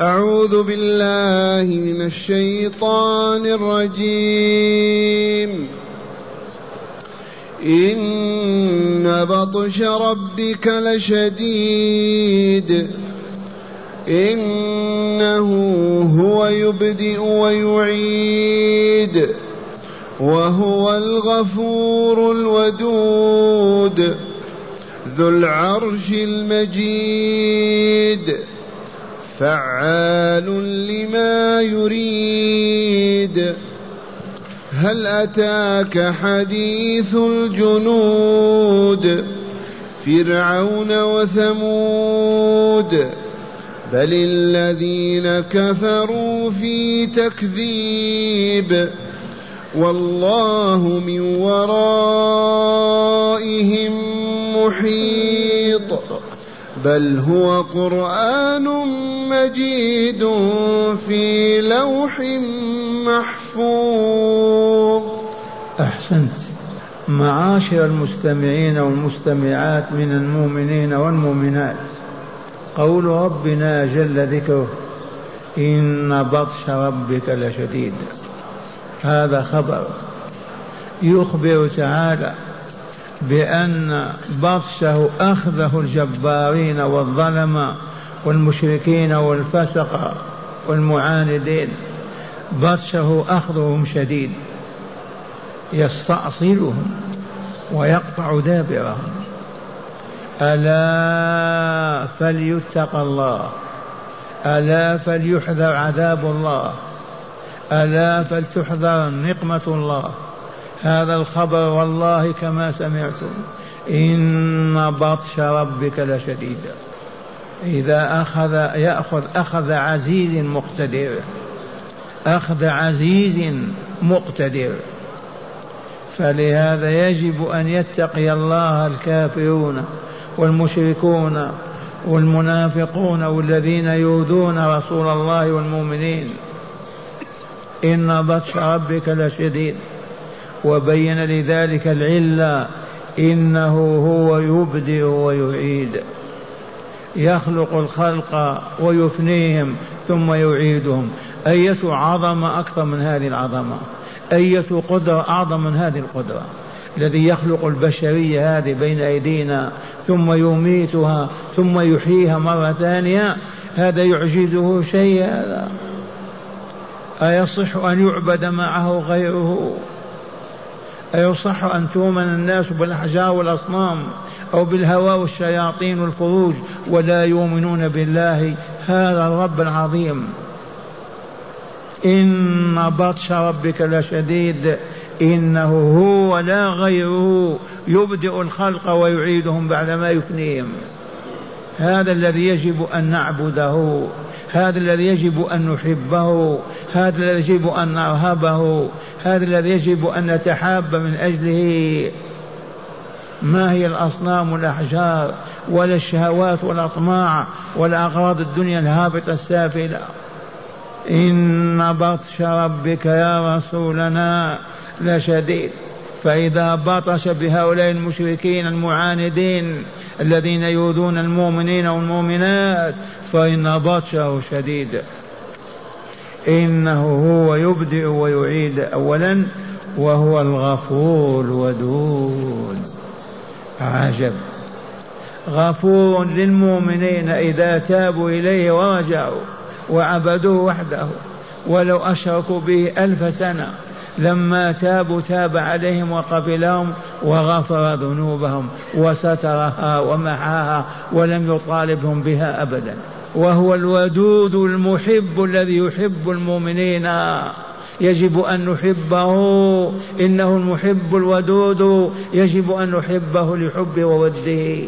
أعوذ بالله من الشيطان الرجيم. إن بطش ربك لشديد. إنه هو يبدئ ويعيد. وهو الغفور الودود. ذو العرش المجيد. فعال لما يريد. هل أتاك حديث الجنود؟ فرعون وثمود. بل الذين كفروا في تكذيب. والله من ورائهم محيط. بل هو قرآن مجيد في لوح محفوظ. أحسنت. معاشر المستمعين والمستمعات من المؤمنين والمؤمنات قول ربنا جل ذكره إن بطش ربك لشديد. هذا خبر يخبر تعالى بأن بطشه أخذه الجبارين والظلمة والمشركين والفسق والمعاندين. بطشه أخذهم شديد يستأصلهم ويقطع دابرهم. ألا فليتق الله ألا فليحذر عذاب الله ألا فلتحذر نقمة الله. هذا الخبر والله كما سمعتم. إن بطش ربك لشديد. إذا أخذ يأخذ أخذ عزيز مقتدر. أخذ عزيز مقتدر. فلهذا يجب أن يتقي الله الكافرون والمشركون والمنافقون والذين يؤذون رسول الله والمؤمنين. إن بطش ربك لشديد. وبين لذلك العلة إنه هو يبدئ ويعيد. يخلق الخلق ويفنيهم ثم يعيدهم. أية عظمة أكثر من هذه العظمة؟ أية قدرة أعظم من هذه القدرة الذي يخلق البشرية هذه بين أيدينا ثم يميتها ثم يحييها مرة ثانية؟ هذا يعجزه شيء هذا. أيصح أن يعبد معه غيره؟ أيصح أن تؤمن الناس بالأحجار والأصنام أو بالهوى والشياطين والفروج ولا يؤمنون بالله؟ هذا الرب العظيم. إن بطش ربك لشديد. إنه هو لا غيره. يبدئ الخلق ويعيدهم بعدما يفنيهم هذا الذي يجب أن نعبده. هذا الذي يجب أن نحبه. هذا الذي يجب أن نرهبه. هذا الذي يجب أن نتحاب من أجله ما هي الأصنام والأحجار ولا الشهوات والأطماع ولا أغراض الدنيا الهابطة السافلة. إن بطش ربك يا رسولنا لشديد. فإذا بطش بهؤلاء المشركين المعاندين الذين يؤذون المؤمنين والمؤمنات فإن بطشه شديد. إنه هو يبدئ ويعيد أولا وهو الغفور الودود. عجب. غفور للمؤمنين إذا تابوا إليه ورجعوا وعبدوه وحده ولو أشركوا به ألف سنة. لما تابوا تاب عليهم وقبلهم وغفر ذنوبهم وسترها ومحاها ولم يطالبهم بها أبدا. وهو الودود المحب الذي يحب المؤمنين. يجب أن نحبه. إنه المحب الودود. يجب أن نحبه لحب ووده.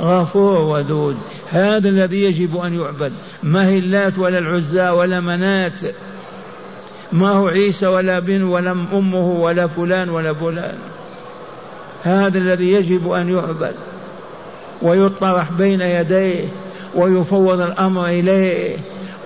غفور ودود. هذا الذي يجب أن يعبد. ما هي اللات ولا العزى ولا منات. ما هو عيسى ولا بن ولا أمه ولا فلان ولا فلان. هذا الذي يجب أن يعبد. ويطرح بين يديه. ويفوض الأمر إليه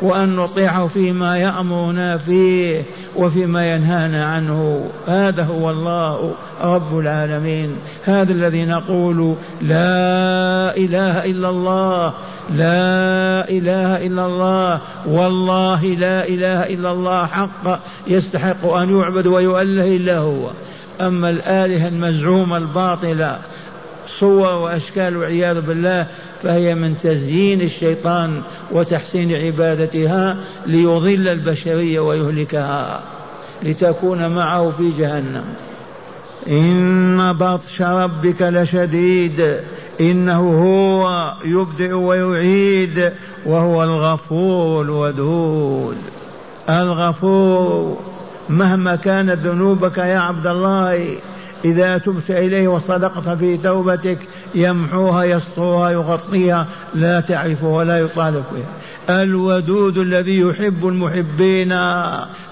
وأن نطيعه فيما يأمرنا فيه وفيما ينهانا عنه. هذا هو الله رب العالمين. هذا الذي نقول لا إله إلا الله لا إله إلا الله والله لا إله إلا الله حق يستحق أن يعبد ويؤله إلا هو. أما الآلهة المزعومة الباطلة صور وأشكال والعياذ بالله فهي من تزيين الشيطان وتحسين عبادتها ليضل البشرية ويهلكها لتكون معه في جهنم. إن بطش ربك لشديد إنه هو يبدئ ويعيد وهو الغفور الودود. الغفور مهما كانت ذنوبك يا عبد الله إذا تبت إليه وصدقت في توبتك يمحوها يسطوها يغطيها لا تعرف ولا يطالب بها الودود الذي يحب المحبين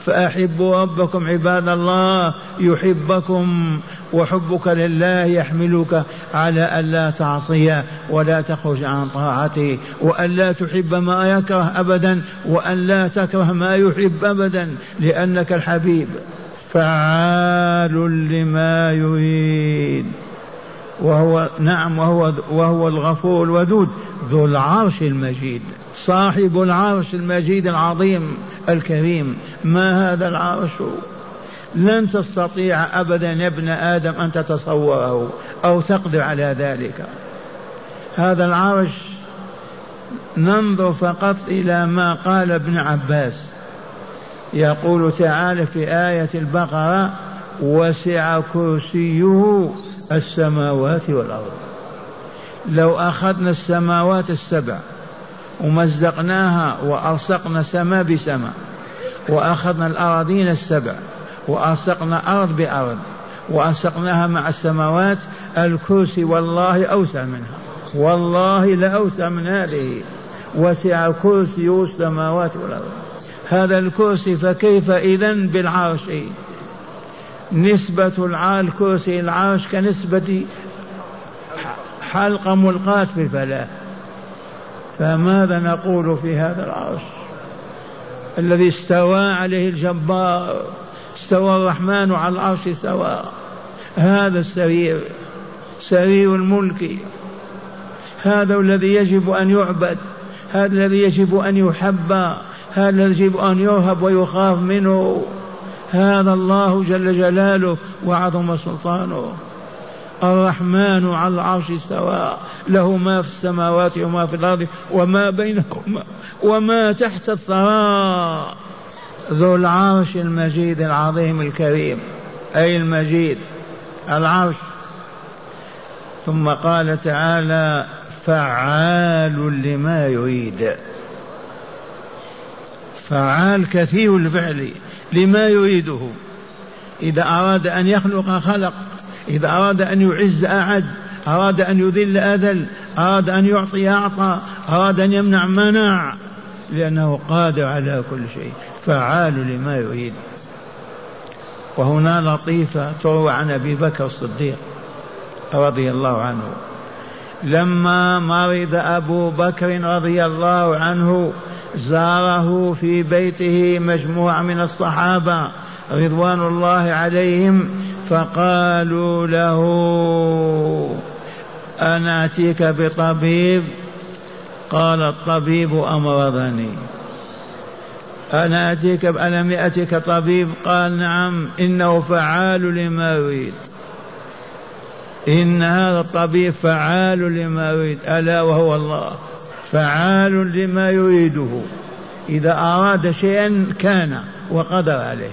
فأحبوا ربكم عباد الله يحبكم وحبك لله يحملك على ألا تعصيه ولا تخرج عن طاعته وأن لا تحب ما يكره أبدا وأن لا تكره ما يحب أبدا لأنك الحبيب. فعال لما يريد. وهو نعم وهو وهو الغفور الودود. ذو العرش المجيد. صاحب العرش المجيد العظيم الكريم. ما هذا العرش؟ لن تستطيع ابدا يا ابن آدم أن تتصوره أو تقدر على ذلك. هذا العرش ننظر فقط إلى ما قال ابن عباس. يقول تعالى في آية البقرة وسع كرسيه السماوات والأرض. لو أخذنا السماوات السبع ومزقناها والصقنا سماء بسماء وأخذنا الأراضين السبع وألصقنا أرض بأرض وألصقناها مع السماوات الكرسي والله أوسع منها. والله لأوسع من هذه. وسع كرسي السماوات والأرض. هذا الكرسي فكيف إذا بالعرش؟ نسبة الكرسي العرش كنسبة حلقة ملقاة في الفلاة فماذا نقول في هذا العرش؟ الذي استوى عليه الجبار استوى الرحمن على العرش سواء. هذا السرير سرير الملك. هذا الذي يجب أن يعبد هذا الذي يجب أن يحب هذا يجب أن يرهب ويخاف منه. هذا الله جل جلاله وعظم سلطانه. الرحمن على العرش استوى. له ما في السماوات وما في الأرض وما بينهما وما تحت الثرى. ذو العرش المجيد العظيم الكريم. أي المجيد. العرش. ثم قال تعالى فعال لما يريد. فعال كثير الفعل لما يريده. إذا أراد أن يخلق خلق إذا أراد أن يعز أعد أراد أن يذل أذل أراد أن يعطي أعطى أراد أن يمنع منع لأنه قادر على كل شيء فعال لما يريد. وهنا لطيفة تروى عن أبي بكر الصديق رضي الله عنه. لما مرض أبو بكر رضي الله عنه زاره في بيته مجموعة من الصحابة رضوان الله عليهم فقالوا له أنا أتيك بطبيب؟ قال الطبيب أمرضني أنا أتيك ألم يأتك طبيب؟ قال نعم إنه فعال لما يريد. إن هذا الطبيب فعال لما يريد ألا وهو الله. فعال لما يريده. إذا أراد شيئا كان وقدر عليه.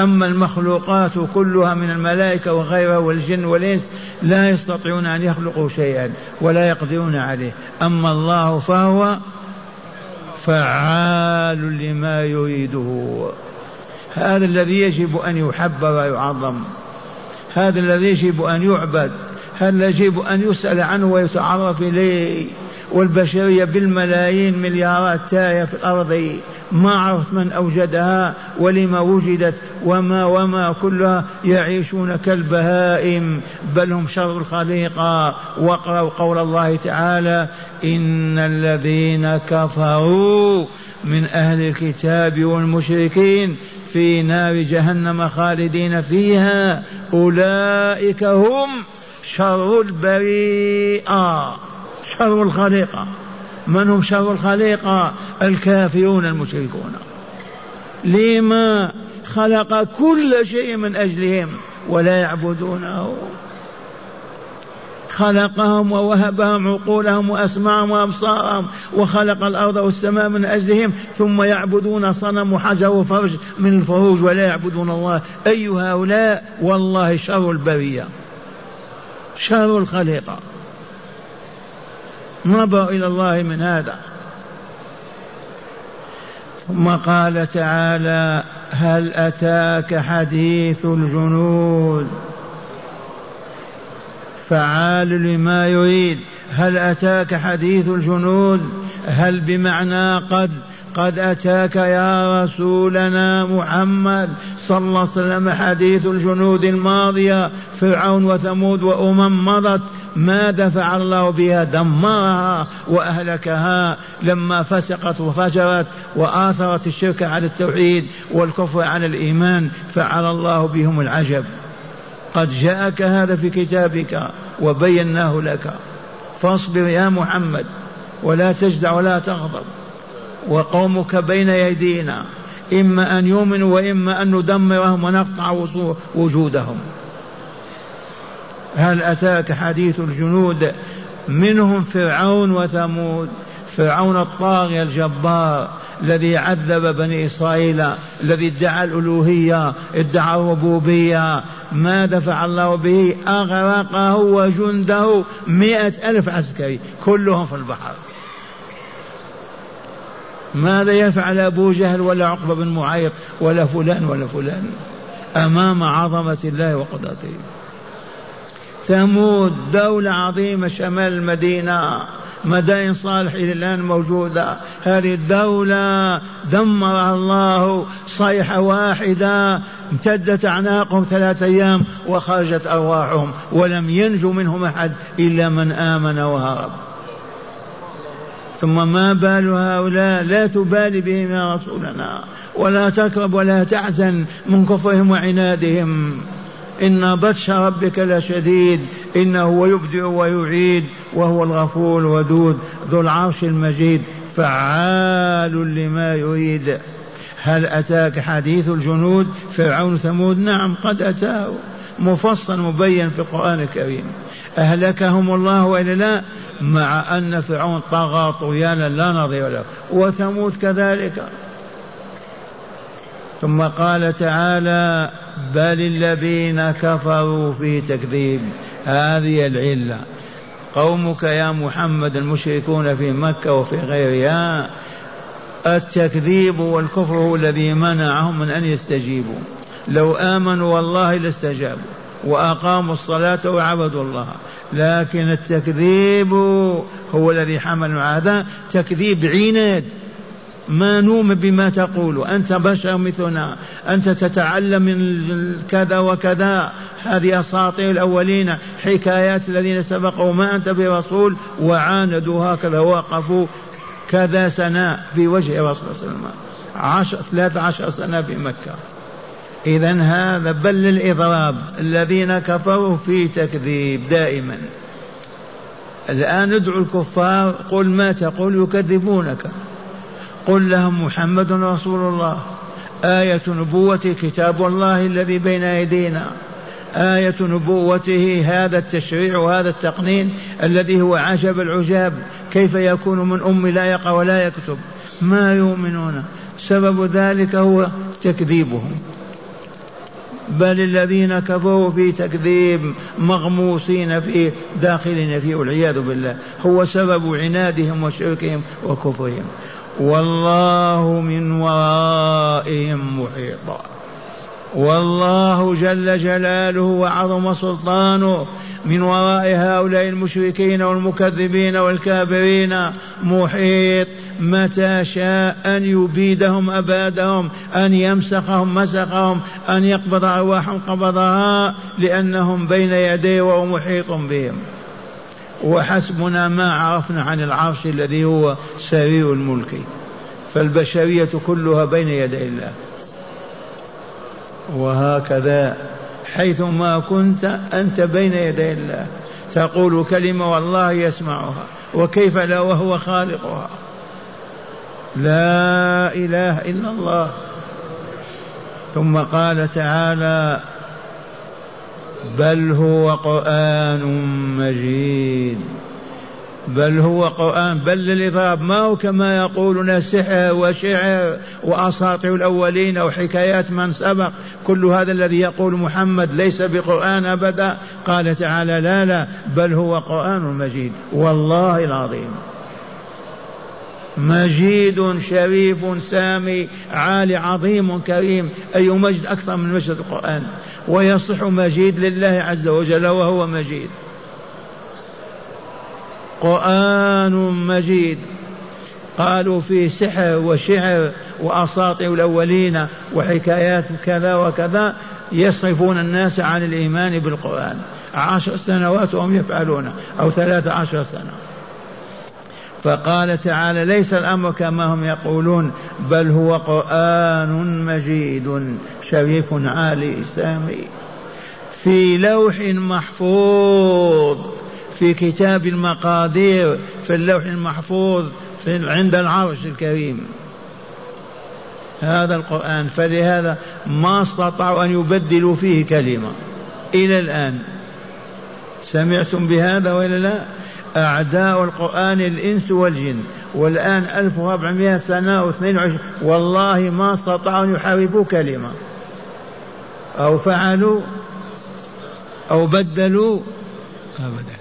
أما المخلوقات كلها من الملائكة وغيرها والجن والإنس لا يستطيعون أن يخلقوا شيئا ولا يقدرون عليه. أما الله فهو فعال لما يريده. هذا الذي يجب أن يحب ويعظم. هذا الذي يجب أن يعبد. هذا يجب أن يسأل عنه ويتعرف إليه. والبشرية بالملايين مليارات تاية في الأرض. ما عرفت من أوجدها ولما وجدت وما وما كلها يعيشون كالبهائم بل هم شر الخليقة واقرأوا قول الله تعالى إن الذين كفروا من أهل الكتاب والمشركين في نار جهنم خالدين فيها. أولئك هم شر البريئة. شر الخليقة. من هم شر الخليقة؟ الكافرون المشركون. لما خلق كل شيء من أجلهم ولا يعبدونه. خلقهم ووهبهم عقولهم وأسماعهم وأبصارهم وخلق الأرض والسماء من أجلهم ثم يعبدون صنم وحجر وفرج من الفروج ولا يعبدون الله. اي هؤلاء والله شر البرية. شر الخليقة. نظر إلى الله من هذا. ثم قال تعالى هل أتاك حديث الجنود؟ فعال لما يريد. هل أتاك حديث الجنود؟ هل بمعنى قد قد أتاك يا رسولنا محمد؟ صلى الله عليه وسلم حديث الجنود الماضية فرعون وثمود وأمم مضت ماذا فعل الله بها دمرها وأهلكها. لما فسقت وفجرت وآثرت الشرك على التوحيد والكفر على الإيمان فعل الله بهم العجب. قد جاءك هذا في كتابك وبيناه لك. فاصبر يا محمد ولا تجزع ولا تغضب. وقومك بين يدينا. إما أن يؤمنوا وإما أن ندمرهم ونقطع وجودهم. هل أتاك حديث الجنود؟ منهم فرعون وثمود. فرعون الطاغية الجبار الذي عذب بني إسرائيل الذي ادعى الألوهية ادعى الربوبية. ماذا فعل الله به؟ أغرقه وجنده مئة ألف عسكري كلهم في البحر. ماذا يفعل أبو جهل ولا عقبة بن معيط ولا فلان ولا فلان أمام عظمة الله وقدرته؟ ثمود دولة عظيمة شمال المدينة مدائن صالح إلى الآن موجودة. هذه الدولة دمرها الله صيحة واحدة امتدت أعناقهم ثلاثة أيام وخرجت أرواحهم ولم ينجو منهم أحد إلا من آمن وهرب. ثم ما بال هؤلاء لا تبالي بهم يا رسولنا ولا تكرب ولا تحزن من كفرهم وعنادهم. إن بطش ربك لشديد إنه هو يبدئ ويعيد وهو الغفور الودود ذو العرش المجيد فعال لما يريد. هل أتاك حديث الجنود؟ فرعون ثمود؟ نعم قد أتاه. مفصل مبين في القرآن الكريم. أهلكهم الله وإلا لا؟ مع أن فرعون طغى طغيانا لا نظير له. وثمود كذلك. ثم قال تعالى بل الذين كفروا في تكذيب. هذه العلة. قومك يا محمد المشركون في مكة وفي غيرها التكذيب والكفر هو الذي منعهم من أن يستجيبوا. لو آمنوا والله لاستجابوا. وأقاموا الصلاة وعبدوا الله. لكن التكذيب هو الذي حمل هذا. تكذيب عناد. ما نؤمن بما تقول. أنت بشر مثلنا. أنت تتعلم من كذا وكذا. هذه أساطير الأولين. حكايات الذين سبقوا. ما أنت برسول. وعاندوا هكذا. وقفوا كذا سنة في وجه صلى الله عشر ثلاث عشر سنة في مكة. إذا هذا بل للإضراب الذين كفروا في تكذيب دائما. الآن ندعو الكفار قل ما تقول يكذبونك. قل لهم محمد رسول الله آية نبوته كتاب الله الذي بين أيدينا. آية نبوته هذا التشريع وهذا التقنين الذي هو عجب العجاب. كيف يكون من أم لا يقرأ ولا يكتب؟ ما يؤمنون. سبب ذلك هو تكذيبهم. بل الذين كفروا في تكذيب مغموسين فيه داخلين فيه والعياذ بالله هو سبب عنادهم وشركهم وكفرهم. والله من ورائهم محيط. والله جل جلاله وعظم سلطانه من وراء هؤلاء المشركين والمكذبين والكافرين محيط متى شاء أن يبيدهم أبادهم أن يمسخهم مسخهم أن يقبض أرواحهم قبضها لأنهم بين يديه وهو محيط بهم. وحسبنا ما عرفنا عن العرش الذي هو سرير الملك. فالبشرية كلها بين يدي الله. وهكذا حيثما كنت أنت بين يدي الله. تقول كلمة والله يسمعها. وكيف لا وهو خالقها؟ لا إله إلا الله. ثم قال تعالى بل هو قرآن مجيد. بل هو قرآن بل للإضراب. ما هو كما يقولون سحر وشعر وأساطير الأولين أو حكايات من سبق. كل هذا الذي يقول محمد ليس بقرآن أبدا. قال تعالى لا لا بل هو قرآن مجيد. والله العظيم. مجيد شريف سامي عالي عظيم كريم. أي مجد أكثر من مجد القرآن. ويصح مجيد لله عز وجل وهو مجيد. قرآن مجيد. قالوا في سحر وشعر وأساطير الأولين وحكايات كذا وكذا يصرفون الناس عن الإيمان بالقرآن. عشر سنوات وهم يفعلون أو ثلاث عشر سنة. فقال تعالى ليس الأمر كما هم يقولون بل هو قرآن مجيد شريف عالي سامي. في لوح محفوظ. في كتاب المقادير في اللوح المحفوظ في عند العرش الكريم. هذا القرآن. فلهذا ما استطاعوا أن يبدلوا فيه كلمة. إلى الآن. سمعتم بهذا ولا لا؟ أعداء القرآن الإنس والجن. والآن 1400 سنة و22 والله ما استطاعوا أن يحاربوا كلمة. أو فعلوا أو بدلوا أبدا.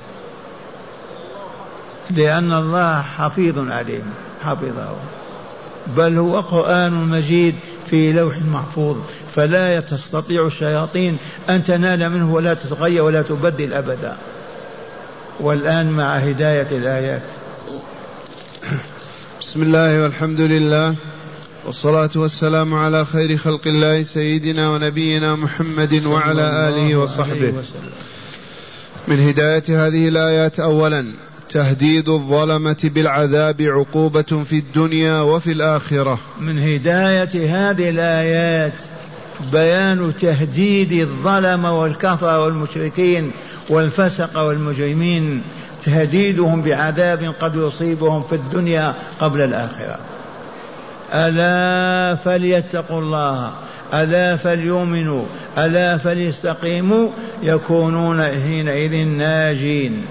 لأن الله حفيظ عليهم حفظه. بل هو قرآن مجيد في لوح محفوظ فلا تستطيع الشياطين أن تنال منه ولا تتغير ولا تبدل أبدا. والآن مع هداية الآيات. بسم الله والحمد لله والصلاة والسلام على خير خلق الله سيدنا ونبينا محمد وعلى آله وصحبه. من هداية هذه الآيات أولا تهديد الظلمة بالعذاب عقوبة في الدنيا وفي الآخرة. من هداية هذه الآيات بيان تهديد الظلمة والكفر والمشركين والفسق والمجرمين تهديدهم بعذاب قد يصيبهم في الدنيا قبل الآخرة. ألا فليتقوا الله ألا فليؤمنوا ألا فليستقيموا يكونون حينئذ ناجين.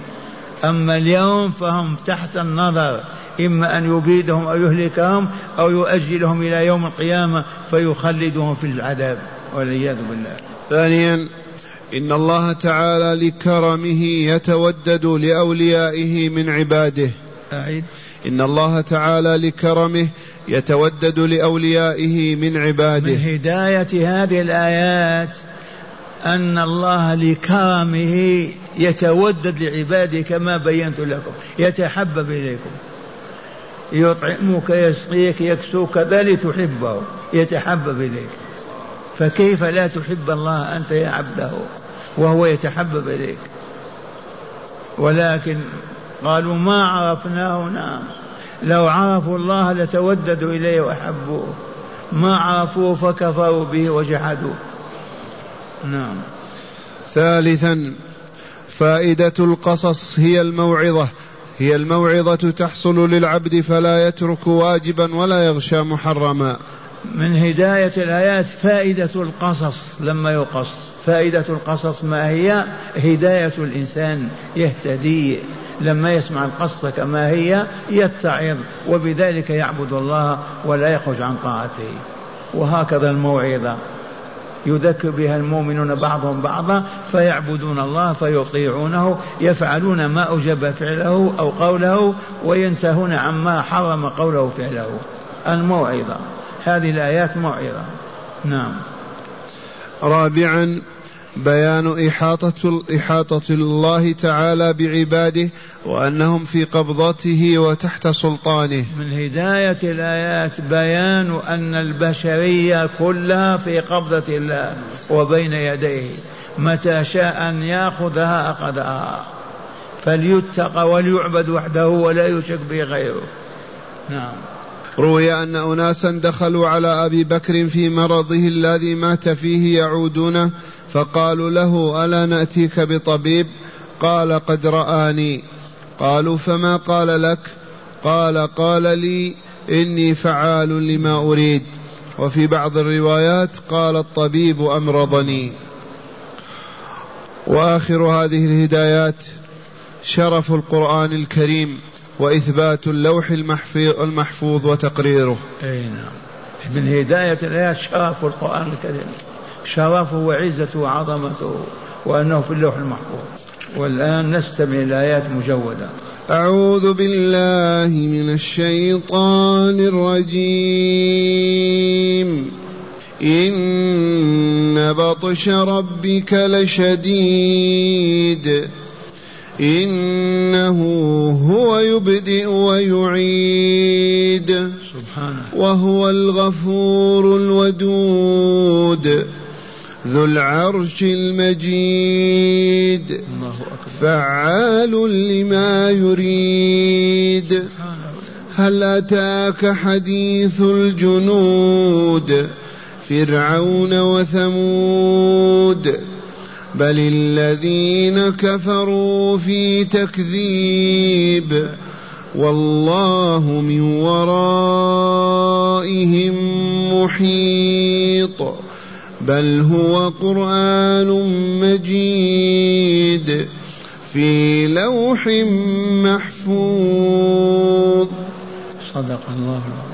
أما اليوم فهم تحت النظر إما أن يبيدهم أو يهلكهم أو يؤجلهم إلى يوم القيامة فيخلدهم في العذاب والعياذ بالله. ثانيا إن الله تعالى لكرمه يتودد لأوليائه من عباده. أعيد. إن الله تعالى لكرمه يتودد لأوليائه من عباده. من هداية هذه الآيات أن الله لكرمه يتودد لعباده كما بينت لكم يتحبب إليكم. يطعمك يسقيك يكسوك ذلك تحبه يتحبب إليك. فكيف لا تحب الله أنت يا عبده؟ وهو يتحبب إليك. ولكن قالوا ما عرفناه نعم. لو عرفوا الله لتوددوا إليه وأحبوه. ما عرفوه فكفروا به وجحدوه. نعم. ثالثا فائدة القصص هي الموعظة. هي الموعظة تحصل للعبد فلا يترك واجبا ولا يغشى محرما. من هداية الآيات فائدة القصص لما يقص. فائدة القصص ما هي؟ هداية الإنسان يهتدي. لما يسمع القصة كما هي يتعظ وبذلك يعبد الله ولا يخرج عن طاعته. وهكذا الموعظة. يذكر بها المؤمنون بعضهم بعضا فيعبدون الله فيطيعونه يفعلون ما أوجب فعله أو قوله وينتهون عما حرم قوله فعله. الموعظة. هذه الآيات موعظة. نعم. رابعا بيان إحاطة إحاطة الله تعالى بعباده وأنهم في قبضته وتحت سلطانه. من هداية الآيات بيان أن البشرية كلها في قبضة الله وبين يديه متى شاء أن يأخذها أخذها فليتقى وليعبد وحده ولا يشرك به غيره. نعم. روي أن أناسا دخلوا على أبي بكر في مرضه الذي مات فيه يعودونه فقالوا له ألا نأتيك بطبيب؟ قال قد رآني. قالوا فما قال لك؟ قال قال لي إني فعال لما أريد. وفي بعض الروايات قال الطبيب أمرضني. وآخر هذه الهدايات شرف القرآن الكريم وإثبات اللوح المحفوظ وتقريره. أي نعم. من هداية الآيات شرف القرآن الكريم. شرفه وعزته وعظمته وأنه في اللوح المحفوظ. والآن نستمع إلى آيات مجودة. أعوذ بالله من الشيطان الرجيم. إن بطش ربك لشديد. إنه هو يبدئ ويعيد. سبحانه. وهو الغفور الودود. ذو العرش المجيد فعال لما يريد. هل أتاك حديث الجنود فرعون وثمود؟ بل الذين كفروا في تكذيب والله من ورائهم محيط. بل هو قرآن مجيد في لوح محفوظ. صدق الله العظيم.